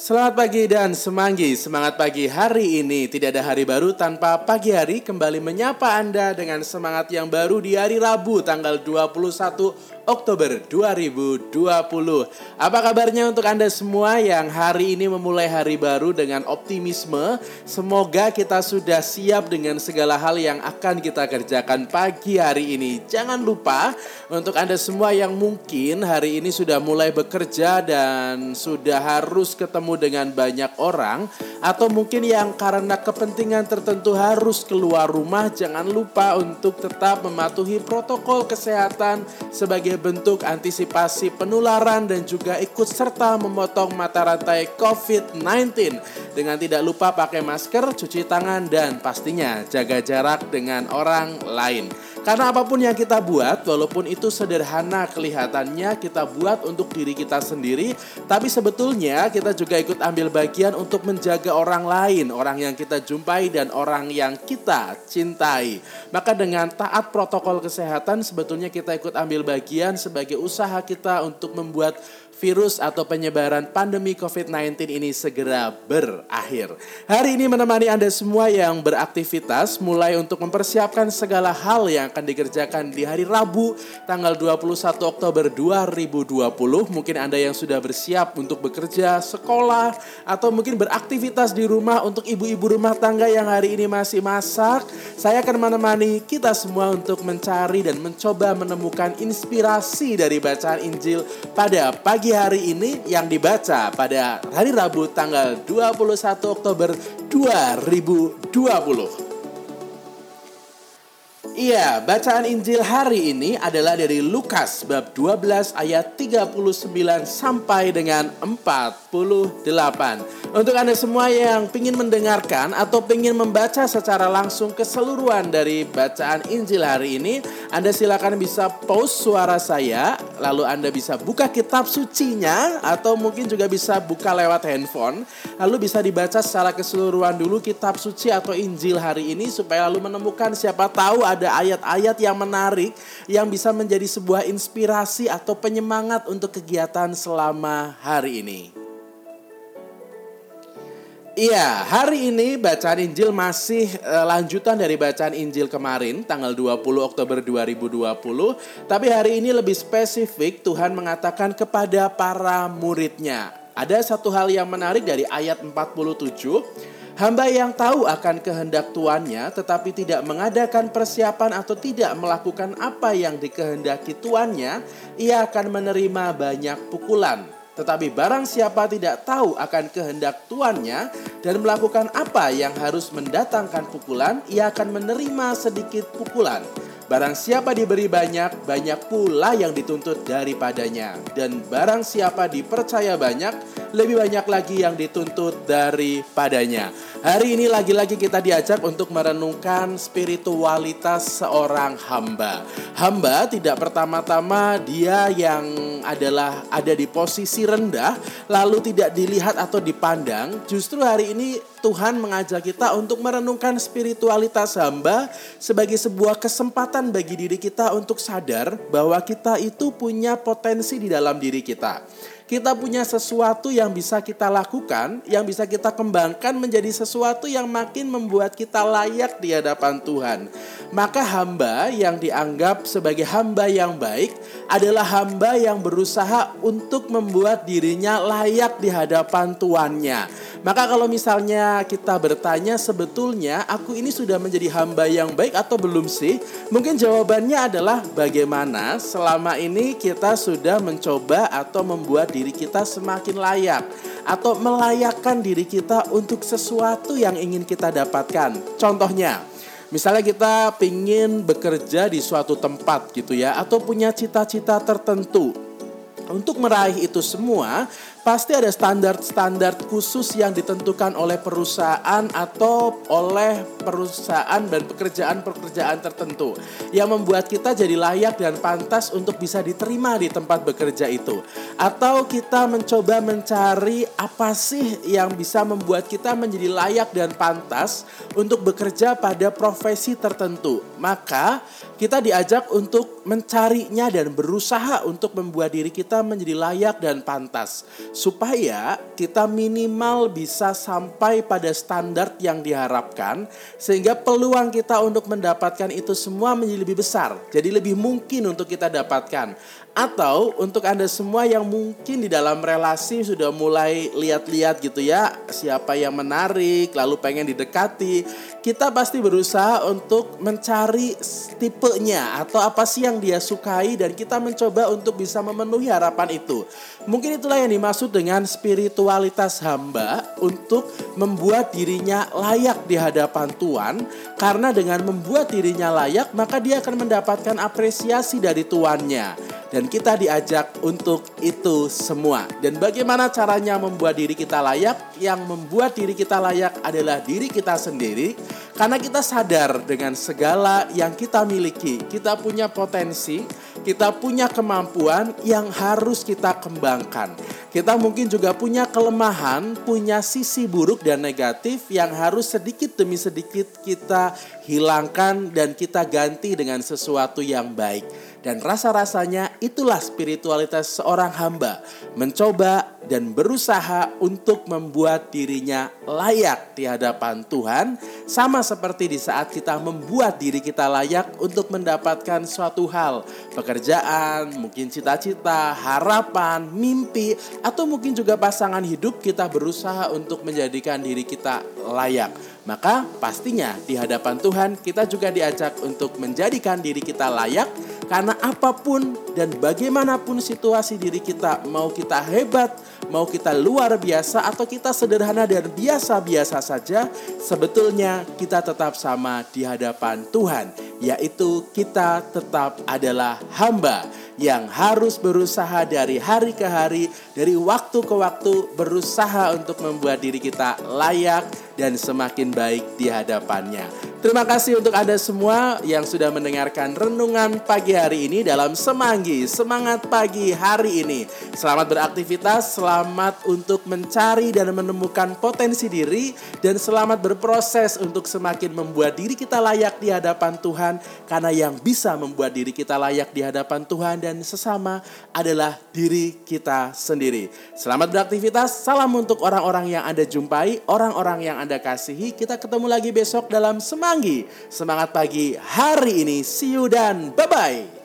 Selamat pagi dan semanggi. Semangat pagi hari ini. Tidak ada hari baru tanpa pagi hari kembali menyapa Anda dengan semangat yang baru di hari Rabu tanggal 21 Oktober 2020. Apa kabarnya untuk Anda semua yang hari ini memulai hari baru dengan optimisme? Semoga kita sudah siap dengan segala hal yang akan kita kerjakan pagi hari ini. Jangan lupa untuk Anda semua yang mungkin hari ini sudah mulai bekerja dan sudah harus ketemu bertemu dengan banyak orang atau mungkin yang karena kepentingan tertentu harus keluar rumah, jangan lupa untuk tetap mematuhi protokol kesehatan sebagai bentuk antisipasi penularan dan juga ikut serta memotong mata rantai COVID-19 dengan tidak lupa pakai masker, cuci tangan dan pastinya jaga jarak dengan orang lain. Karena apa pun yang kita buat, walaupun itu sederhana kelihatannya kita buat untuk diri kita sendiri, tapi sebetulnya kita juga ikut ambil bagian untuk menjaga orang lain, orang yang kita jumpai dan orang yang kita cintai. Maka dengan taat protokol kesehatan sebetulnya kita ikut ambil bagian sebagai usaha kita untuk membuat virus atau penyebaran pandemi COVID-19 ini segera berakhir. Hari ini menemani Anda semua yang beraktivitas mulai untuk mempersiapkan segala hal yang akan dikerjakan di hari Rabu tanggal 21 Oktober 2020. Mungkin Anda yang sudah bersiap untuk bekerja, sekolah, atau mungkin beraktivitas di rumah untuk ibu-ibu rumah tangga yang hari ini masih masak. Saya akan menemani kita semua untuk mencari dan mencoba menemukan inspirasi dari bacaan Injil pada pagi pagi hari ini yang dibaca pada hari Rabu tanggal 21 Oktober 2020. Iya, bacaan Injil hari ini adalah dari Lukas bab 12 ayat 39 sampai dengan 48. Untuk Anda semua yang ingin mendengarkan atau ingin membaca secara langsung keseluruhan dari bacaan Injil hari ini, Anda silakan bisa pause suara saya, lalu Anda bisa buka kitab sucinya atau mungkin juga bisa buka lewat handphone, lalu bisa dibaca secara keseluruhan dulu kitab suci atau Injil hari ini supaya lalu menemukan siapa tahu ada ayat-ayat yang menarik yang bisa menjadi sebuah inspirasi atau penyemangat untuk kegiatan selama hari ini. Iya, hari ini bacaan Injil masih uh, lanjutan dari bacaan Injil kemarin tanggal 20 Oktober 2020, tapi hari ini lebih spesifik Tuhan mengatakan kepada para muridnya. Ada satu hal yang menarik dari ayat 47 Hamba yang tahu akan kehendak tuannya tetapi tidak mengadakan persiapan atau tidak melakukan apa yang dikehendaki tuannya, ia akan menerima banyak pukulan. Tetapi barang siapa tidak tahu akan kehendak tuannya dan melakukan apa yang harus mendatangkan pukulan, ia akan menerima sedikit pukulan. Barang siapa diberi banyak, banyak pula yang dituntut daripadanya. Dan barang siapa dipercaya banyak, lebih banyak lagi yang dituntut daripadanya. Hari ini lagi-lagi kita diajak untuk merenungkan spiritualitas seorang hamba. Hamba tidak pertama-tama dia yang adalah ada di posisi rendah lalu tidak dilihat atau dipandang. Justru hari ini Tuhan mengajak kita untuk merenungkan spiritualitas hamba sebagai sebuah kesempatan bagi diri kita untuk sadar bahwa kita itu punya potensi di dalam diri kita kita punya sesuatu yang bisa kita lakukan, yang bisa kita kembangkan menjadi sesuatu yang makin membuat kita layak di hadapan Tuhan. Maka hamba yang dianggap sebagai hamba yang baik adalah hamba yang berusaha untuk membuat dirinya layak di hadapan tuannya. Maka kalau misalnya kita bertanya sebetulnya aku ini sudah menjadi hamba yang baik atau belum sih? Mungkin jawabannya adalah bagaimana selama ini kita sudah mencoba atau membuat diri kita semakin layak atau melayakkan diri kita untuk sesuatu yang ingin kita dapatkan. Contohnya, misalnya kita ingin bekerja di suatu tempat gitu ya atau punya cita-cita tertentu. Untuk meraih itu semua, pasti ada standar-standar khusus yang ditentukan oleh perusahaan atau oleh perusahaan dan pekerjaan-pekerjaan tertentu yang membuat kita jadi layak dan pantas untuk bisa diterima di tempat bekerja itu. Atau kita mencoba mencari apa sih yang bisa membuat kita menjadi layak dan pantas untuk bekerja pada profesi tertentu. maka kita diajak untuk mencarinya dan berusaha untuk membuat diri kita menjadi layak dan pantas supaya kita minimal bisa sampai pada standar yang diharapkan sehingga peluang kita untuk mendapatkan itu semua menjadi lebih besar. Jadi lebih mungkin untuk kita dapatkan. Atau untuk Anda semua yang mungkin di dalam relasi sudah mulai lihat-lihat gitu ya, siapa yang menarik, lalu pengen didekati, kita pasti berusaha untuk mencari tipenya atau apa sih yang dia sukai dan kita mencoba untuk bisa memenuhi harapan itu. Mungkin itulah yang dimaksud dengan spiritualitas hamba untuk membuat dirinya layak di hadapan Tuhan karena dengan membuat dirinya layak maka dia akan mendapatkan apresiasi dari tuannya dan kita diajak untuk itu semua. Dan bagaimana caranya membuat diri kita layak? Yang membuat diri kita layak adalah diri kita sendiri karena kita sadar dengan segala yang kita miliki. Kita punya potensi, kita punya kemampuan yang harus kita kembangkan. Kita mungkin juga punya kelemahan, punya sisi buruk dan negatif yang harus sedikit demi sedikit kita hilangkan dan kita ganti dengan sesuatu yang baik. Dan rasa-rasanya itulah spiritualitas seorang hamba. Mencoba dan berusaha untuk membuat dirinya layak di hadapan Tuhan. Sama seperti di saat kita membuat diri kita layak untuk mendapatkan suatu hal. Pekerjaan, mungkin cita-cita, harapan, mimpi. Atau mungkin juga pasangan hidup kita berusaha untuk menjadikan diri kita layak. Maka pastinya di hadapan Tuhan kita juga diajak untuk menjadikan diri kita layak karena apa pun dan bagaimanapun situasi diri kita, mau kita hebat, mau kita luar biasa atau kita sederhana dan biasa-biasa saja, sebetulnya kita tetap sama di hadapan Tuhan, yaitu kita tetap adalah hamba yang harus berusaha dari hari ke hari, dari waktu ke waktu, berusaha untuk membuat diri kita layak dan semakin baik di hadapannya. Terima kasih untuk Anda semua yang sudah mendengarkan renungan pagi hari ini dalam Semanggi, semangat pagi hari ini. Selamat beraktivitas, selamat untuk mencari dan menemukan potensi diri, dan selamat berproses untuk semakin membuat diri kita layak di hadapan Tuhan, karena yang bisa membuat diri kita layak di hadapan Tuhan dan sesama adalah diri kita sendiri. Selamat beraktivitas, salam untuk orang-orang yang Anda jumpai, orang-orang yang Anda kasihi. Kita ketemu lagi besok dalam Semanggi Semangat pagi hari ini. See you dan bye-bye.